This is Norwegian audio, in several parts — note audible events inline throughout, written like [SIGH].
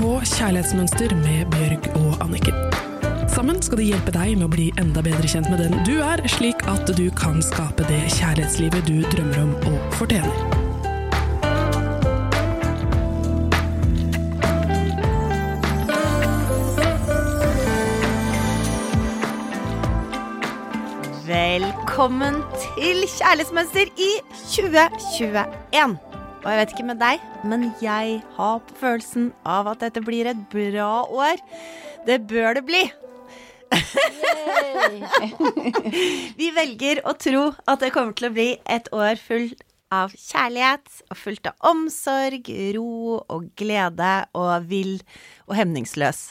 på Kjærlighetsmønster med Bjørg og Anniken. Sammen skal de hjelpe deg med å bli enda bedre kjent med den du er, slik at du kan skape det kjærlighetslivet du drømmer om og fortjener. Velkommen til Kjærlighetsmønster i 2021. Og jeg vet ikke med deg, men jeg har på følelsen av at dette blir et bra år. Det bør det bli. [LAUGHS] Vi velger å tro at det kommer til å bli et år fullt av kjærlighet og fullt av omsorg, ro og glede og vill og hemningsløs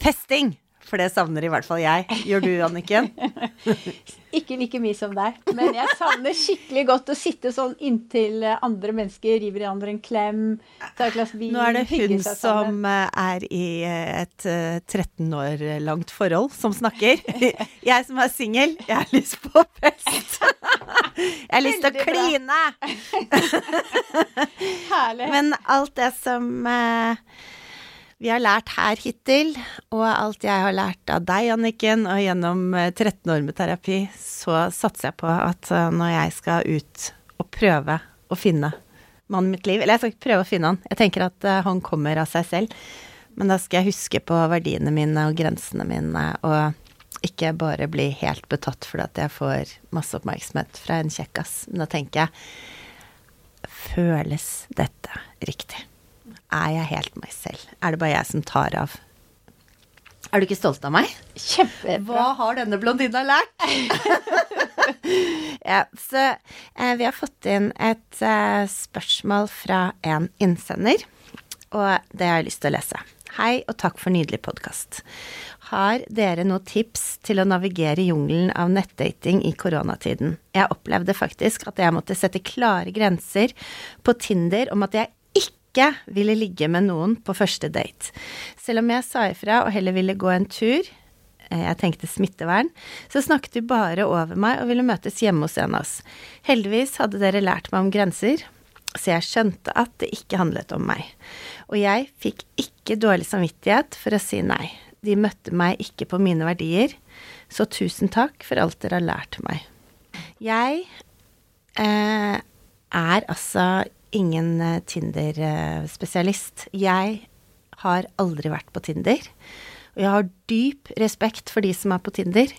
festing. For det savner i hvert fall jeg. Gjør du, Anniken? [LAUGHS] Ikke like mye som deg, men jeg savner skikkelig godt å sitte sånn inntil andre mennesker, river i andre en klem, ta et glass vin, Nå er det hun som eh, er i eh, et eh, 13 år langt forhold, som snakker. [LAUGHS] Jeg som er singel, jeg har lyst på fest. Jeg har lyst til å kline. [LAUGHS] Herlig. Men alt det som eh, vi har lært her hittil, og alt jeg har lært av deg, Anniken, og gjennom eh, 13 år med terapi, så satser jeg på at eh, når jeg skal ut og prøve å finne mannen mitt liv Eller jeg skal ikke prøve å finne han, jeg tenker at eh, han kommer av seg selv. Men da skal jeg huske på verdiene mine og grensene mine, og ikke bare bli helt betatt fordi at jeg får masse oppmerksomhet fra en kjekkas. Men da tenker jeg Føles dette riktig? Er jeg helt meg selv? Er det bare jeg som tar av? Er du ikke stolt av meg? Kjempebra. Hva har denne blondina lært? [LAUGHS] ja, så eh, vi har fått inn et eh, spørsmål fra en innsender, og det har jeg lyst til å lese. Hei, og takk for nydelig podkast. Har dere noen tips til å navigere jungelen av nettdating i koronatiden? Jeg opplevde faktisk at jeg måtte sette klare grenser på Tinder om at jeg ikke ville ligge med noen på første date. Selv om jeg sa ifra og heller ville gå en tur, eh, jeg tenkte smittevern, så snakket de bare over meg og ville møtes hjemme hos en av oss. Heldigvis hadde dere lært meg om grenser, så jeg skjønte at det ikke handlet om meg. Og jeg fikk ikke dårlig samvittighet for å si nei. De møtte meg ikke på mine verdier, så tusen takk for alt dere har lært meg. Jeg eh, er altså ingen eh, Tinder-spesialist. Jeg har aldri vært på Tinder. Og jeg har dyp respekt for de som er på Tinder.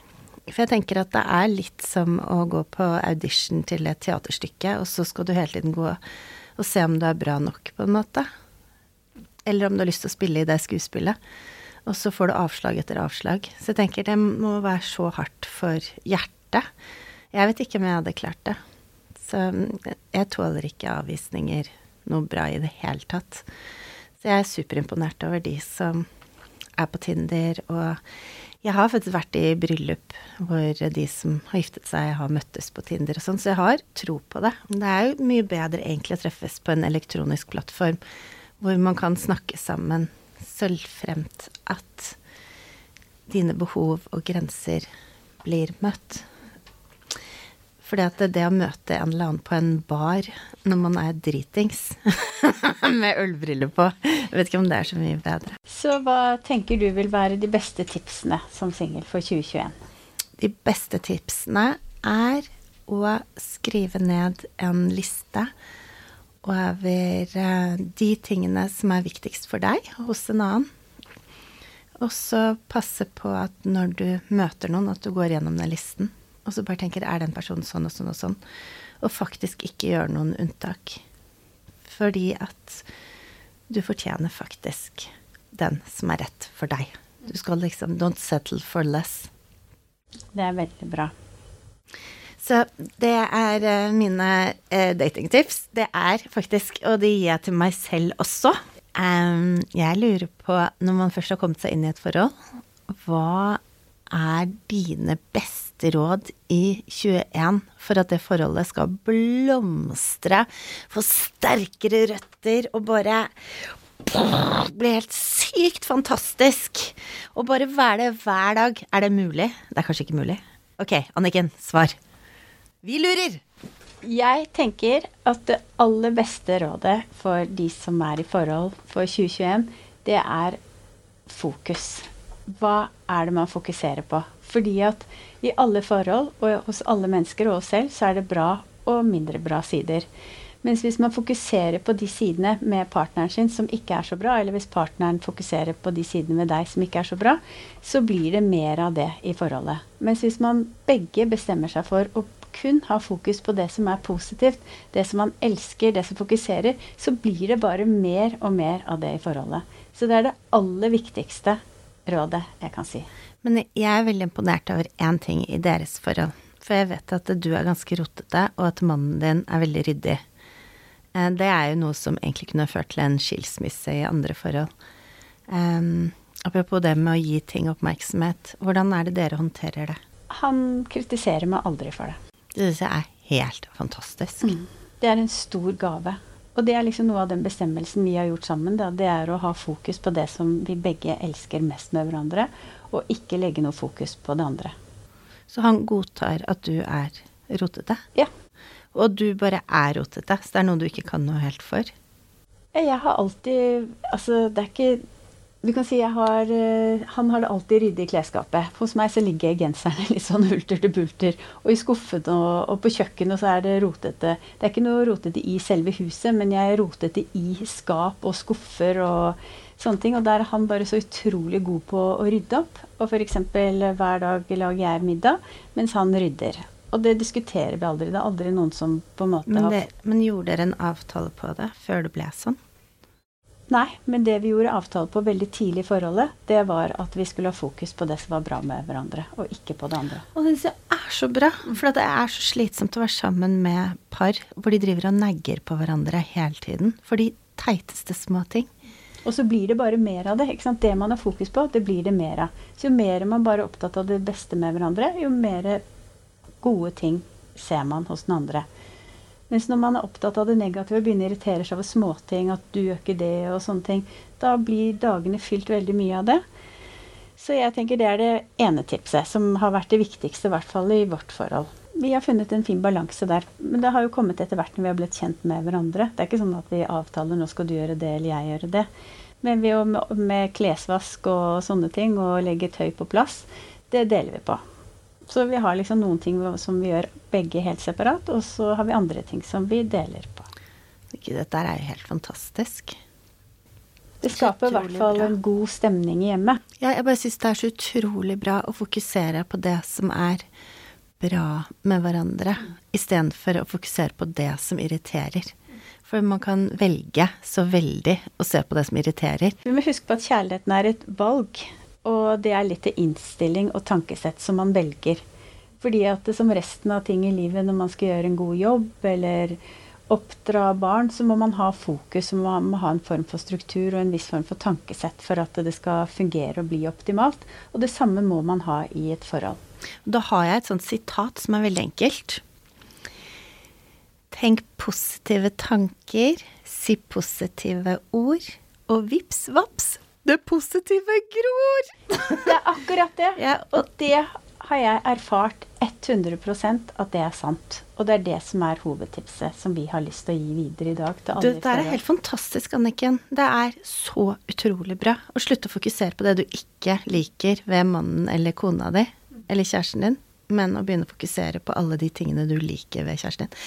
For jeg tenker at det er litt som å gå på audition til et teaterstykke, og så skal du hele tiden gå og se om du er bra nok, på en måte. Eller om du har lyst til å spille i det skuespillet. Og så får du avslag etter avslag. Så jeg tenker det må være så hardt for hjertet. Jeg vet ikke om jeg hadde klart det. Så jeg tåler ikke avvisninger noe bra i det hele tatt. Så jeg er superimponert over de som er på Tinder, og jeg har faktisk vært i bryllup hvor de som har giftet seg, har møttes på Tinder og sånn, så jeg har tro på det. Det er jo mye bedre egentlig å treffes på en elektronisk plattform hvor man kan snakke sammen, sølvfremt at dine behov og grenser blir møtt. Fordi at det å møte en eller annen på en bar når man er dritings [LAUGHS] med ølbriller på, jeg vet ikke om det er så mye bedre. Så hva tenker du vil være de beste tipsene som singel for 2021? De beste tipsene er å skrive ned en liste over eh, de tingene som er viktigst for deg hos en annen. Og så passe på at når du møter noen, at du går gjennom den listen. Og så bare tenker er den personen sånn og sånn og sånn? Og faktisk ikke gjør noen unntak. Fordi at du fortjener faktisk den som er rett for deg. Du skal liksom Don't settle for less. Det er veldig bra. Så det er eh, mine eh, datingtips. Det er faktisk, og de gir jeg til meg selv også. Um, jeg lurer på, når man først har kommet seg inn i et forhold, hva er dine beste råd i 21 for at det forholdet skal blomstre, få sterkere røtter og bare bli helt sykt fantastisk? Og bare være det hver dag. Er det mulig? Det er kanskje ikke mulig. Ok, Anniken, svar. Vi lurer! Jeg tenker at det aller beste rådet for de som er i forhold for 2021, det er fokus. Hva er det man fokuserer på? Fordi at i alle forhold, og hos alle mennesker og oss selv, så er det bra og mindre bra sider. Mens hvis man fokuserer på de sidene med partneren sin som ikke er så bra, eller hvis partneren fokuserer på de sidene med deg som ikke er så bra, så blir det mer av det i forholdet. Mens hvis man begge bestemmer seg for å kun ha fokus på det som er positivt, det som man elsker, det som fokuserer, så blir det bare mer og mer av det i forholdet. Så det er det aller viktigste rådet jeg kan si. Men jeg er veldig imponert over én ting i deres forhold. For jeg vet at du er ganske rotete, og at mannen din er veldig ryddig. Eh, det er jo noe som egentlig kunne ført til en skilsmisse i andre forhold. Um, apropos det med å gi ting oppmerksomhet, hvordan er det dere håndterer det? Han kritiserer meg aldri for det. Det syns jeg er helt fantastisk. Mm. Det er en stor gave. Og det er liksom noe av den bestemmelsen vi har gjort sammen. Da. Det er å ha fokus på det som vi begge elsker mest med hverandre, og ikke legge noe fokus på det andre. Så han godtar at du er rotete? Ja. Og du bare er rotete, så det er noe du ikke kan noe helt for? Jeg har alltid Altså, det er ikke du kan si har, uh, Han har det alltid ryddig i klesskapet. Hos meg så ligger genserne [LAUGHS] litt sånn hulter til bulter. Og i skuffene og, og, på kjøkkenet så er det rotete. Det er ikke noe rotete i selve huset, men jeg er rotete i skap og skuffer og sånne ting. Og der er han bare så utrolig god på å rydde opp. Og f.eks. hver dag lager jeg middag, mens han rydder. Og det diskuterer vi aldri. Det er aldri noen som på en måte men det, har Men gjorde dere en avtale på det før det ble sånn? Nei, men det vi gjorde avtale på veldig tidlig i forholdet, det var at vi skulle ha fokus på det som var bra med hverandre, og ikke på det andre. Og det er så bra, for det er så slitsomt å være sammen med par hvor de driver og negger på hverandre hele tiden for de teiteste små ting. Og så blir det bare mer av det. ikke sant? Det man har fokus på, det blir det mer av. Så jo mer man bare er opptatt av det beste med hverandre, jo mer gode ting ser man hos den andre. Mens når man er opptatt av det negative og begynner å irritere seg over småting, at du gjør ikke det og sånne ting, da blir dagene fylt veldig mye av det. Så jeg tenker det er det ene tipset, som har vært det viktigste, i hvert fall i vårt forhold. Vi har funnet en fin balanse der. Men det har jo kommet etter hvert når vi har blitt kjent med hverandre. Det er ikke sånn at vi avtaler nå skal du gjøre det eller jeg gjøre det. Men vi, med klesvask og sånne ting og legge tøy på plass, det deler vi på. Så vi har liksom noen ting som vi gjør begge helt separat, og så har vi andre ting som vi deler på. Gud, Dette er jo helt fantastisk. Det skaper i hvert fall en god stemning i hjemmet. Ja, jeg bare syns det er så utrolig bra å fokusere på det som er bra med hverandre, istedenfor å fokusere på det som irriterer. For man kan velge så veldig å se på det som irriterer. Vi må huske på at kjærligheten er et valg. Og det er litt til innstilling og tankesett som man velger. Fordi at det, som resten av ting i livet, når man skal gjøre en god jobb eller oppdra barn, så må man ha fokus, så man må ha en form for struktur og en viss form for tankesett for at det skal fungere og bli optimalt. Og det samme må man ha i et forhold. Da har jeg et sånt sitat som er veldig enkelt. Tenk positive tanker, si positive ord, og vips vaps, det positive gror! Det er akkurat det. Ja, og det har jeg erfart 100% at det er sant. Og det er det som er hovedtipset som vi har lyst til å gi videre i dag. til alle Det er helt fantastisk, Anniken. Det er så utrolig bra å slutte å fokusere på det du ikke liker ved mannen eller kona di eller kjæresten din men å begynne å fokusere på alle de tingene du liker ved kjæresten din.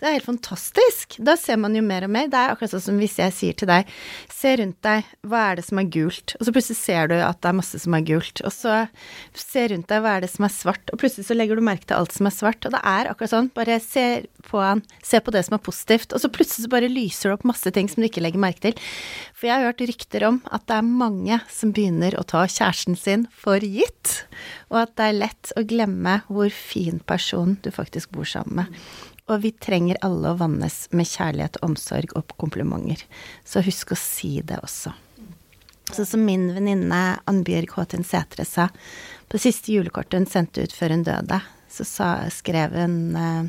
Det er helt fantastisk! Da ser man jo mer og mer. Det er akkurat sånn som hvis jeg sier til deg, se rundt deg, hva er det som er gult? Og så plutselig ser du at det er masse som er gult. Og så se rundt deg, hva er det som er svart? Og plutselig så legger du merke til alt som er svart. Og det er akkurat sånn, bare se på han, se på det som er positivt. Og så plutselig så bare lyser det opp masse ting som du ikke legger merke til. For jeg har hørt rykter om at det er mange som begynner å ta kjæresten sin for gitt og at det er lett å glemme hvor fin person du faktisk bor sammen med. Og vi trenger alle å vannes med kjærlighet, omsorg og komplimenter. Så husk å si det også. Så som min venninne Annbjørg Håtin Sætre sa på det siste julekortet hun sendte ut før hun døde, så sa, skrev hun eh,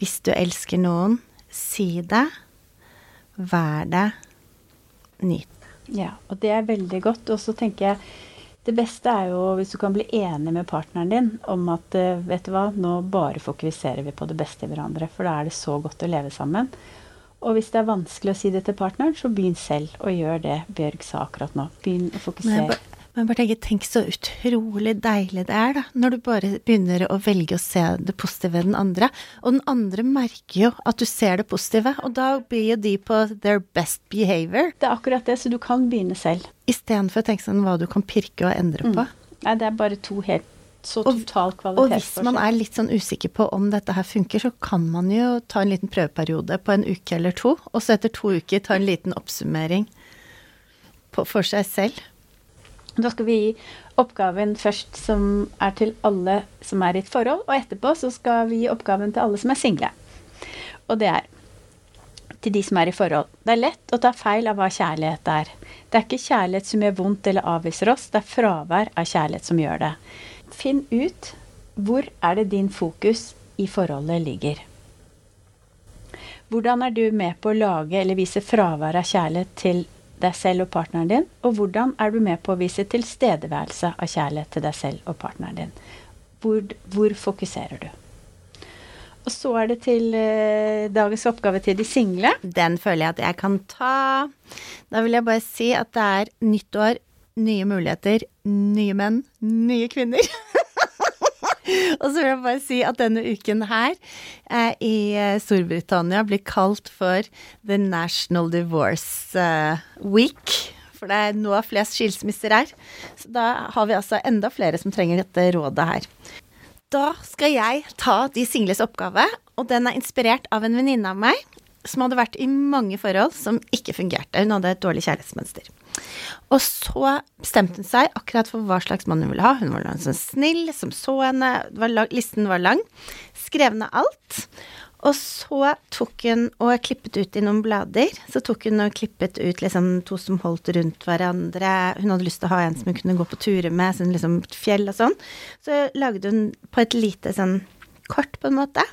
Hvis du elsker noen, si det. Vær det. Nyt. Ja, og det er veldig godt. Og så tenker jeg det beste er jo hvis du kan bli enig med partneren din om at eh, vet du hva, nå bare fokuserer vi på det beste i hverandre. For da er det så godt å leve sammen. Og hvis det er vanskelig å si det til partneren, så begynn selv å gjøre det Bjørg sa akkurat nå. Begynn å fokusere. Men bare tenk, tenk så utrolig deilig det er, da. Når du bare begynner å velge å se det positive ved den andre. Og den andre merker jo at du ser det positive, og da blir jo de på their best behavior. Det er akkurat det, så du kan begynne selv. Istedenfor å tenke sånn hva du kan pirke og endre på. Nei, det er bare to helt så total Og hvis man er litt sånn usikker på om dette her funker, så kan man jo ta en liten prøveperiode på en uke eller to, og så etter to uker ta en liten oppsummering på, for seg selv. Da skal vi gi oppgaven først som er til alle som er i et forhold, og etterpå så skal vi gi oppgaven til alle som er single. Og det er til de som er i forhold. Det er lett å ta feil av hva kjærlighet er. Det er ikke kjærlighet som gjør vondt eller avviser oss, det er fravær av kjærlighet som gjør det. Finn ut hvor er det din fokus i forholdet ligger. Hvordan er du med på å lage eller vise fravær av kjærlighet til deg selv og partneren din? Og hvordan er du med på å vise tilstedeværelse av kjærlighet til deg selv og partneren din? Hvor, hvor fokuserer du? Og så er det til eh, dagens oppgave til de single. Den føler jeg at jeg kan ta. Da vil jeg bare si at det er nytt år, nye muligheter, nye menn, nye kvinner. [LAUGHS] [LAUGHS] Og så vil jeg bare si at denne uken her eh, i eh, Storbritannia blir kalt for The National Divorce eh, Week. For det er nå flest skilsmisser her. Så da har vi altså enda flere som trenger dette rådet her. Da skal jeg ta de singles oppgave, og den er inspirert av en venninne av meg som hadde vært i mange forhold som ikke fungerte. Hun hadde et dårlig kjærlighetsmønster. Og så bestemte hun seg akkurat for hva slags mann hun ville ha. Hun var sånn snill, som så henne. Var lang, listen var lang. Skrev ned alt. Og så tok hun og klippet ut i noen blader. Så tok hun og klippet ut liksom to som holdt rundt hverandre. Hun hadde lyst til å ha en som hun kunne gå på turer med, sånn liksom fjell og sånn. Så lagde hun på et lite sånn kort, på en måte.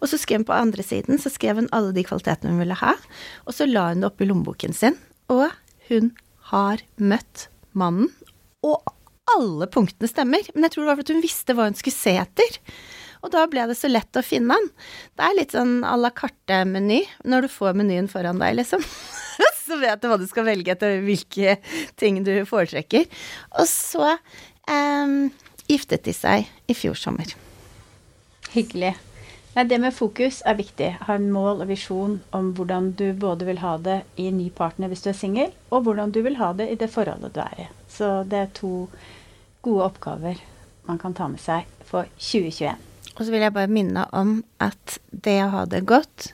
Og så skrev hun på andre siden, så skrev hun alle de kvalitetene hun ville ha. Og så la hun det oppi lommeboken sin. Og hun har møtt mannen. Og alle punktene stemmer. Men jeg tror det var fordi hun visste hva hun skulle se etter. Og da ble det så lett å finne han. Det er litt sånn à la carte-meny, når du får menyen foran deg, liksom. [LAUGHS] så vet du hva du skal velge etter hvilke ting du foretrekker. Og så eh, giftet de seg i fjor sommer. Hyggelig. Nei, det med fokus er viktig. Ha en mål og visjon om hvordan du både vil ha det i ny partner hvis du er singel, og hvordan du vil ha det i det forholdet du er i. Så det er to gode oppgaver man kan ta med seg for 2021. Og så vil jeg bare minne om at det å ha det godt,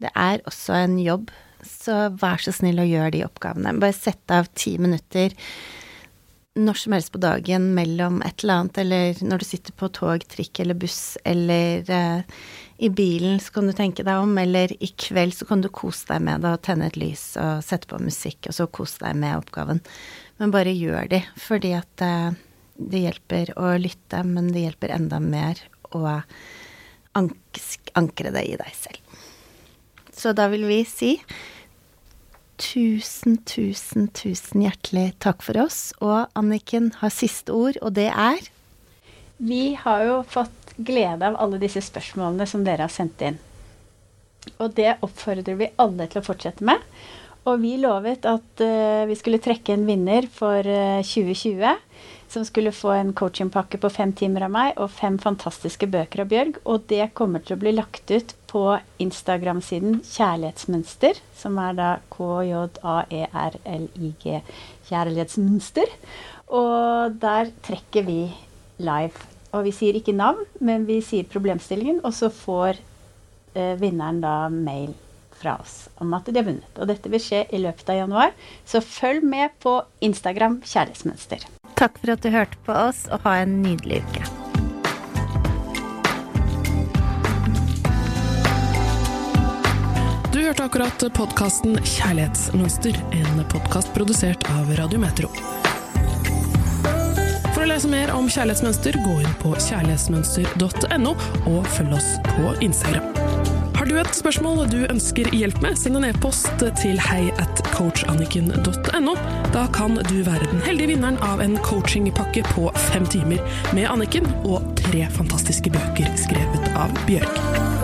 det er også en jobb. Så vær så snill å gjøre de oppgavene. Bare sett av ti minutter når som helst på dagen mellom et eller annet, eller når du sitter på tog, trikk eller buss, eller eh, i bilen, så kan du tenke deg om, eller i kveld så kan du kose deg med det og tenne et lys og sette på musikk, og så kose deg med oppgaven. Men bare gjør de, fordi at eh, det hjelper å lytte, men det hjelper enda mer å ank ankre det i deg selv. Så da vil vi si tusen, tusen, tusen hjertelig takk for oss. Og Anniken har siste ord, og det er Vi har jo fått glede av alle disse spørsmålene som dere har sendt inn. Og det oppfordrer vi alle til å fortsette med. Og vi lovet at uh, vi skulle trekke en vinner for uh, 2020. Som skulle få en coachingpakke på fem timer av meg og fem fantastiske bøker av Bjørg. Og det kommer til å bli lagt ut på Instagram-siden Kjærlighetsmønster, som er da K-J-A-E-R-L-I-G Kjærlighetsmønster. Og der trekker vi live. Og vi sier ikke navn, men vi sier problemstillingen, og så får eh, vinneren da mail fra oss om at de har vunnet. Og dette vil skje i løpet av januar, så følg med på Instagram Kjærlighetsmønster. Takk for at du hørte på oss, og ha en nydelig uke. Du hørte akkurat podkasten Kjærlighetsmønster, en podkast produsert av Radiometro. For å lese mer om kjærlighetsmønster, gå inn på kjærlighetsmønster.no, og følg oss på Instagram. Har du et spørsmål du ønsker hjelp med, send en e-post til hei at coachanniken.no. Da kan du være den heldige vinneren av en coachingpakke på fem timer med Anniken og tre fantastiske bøker skrevet av Bjørg.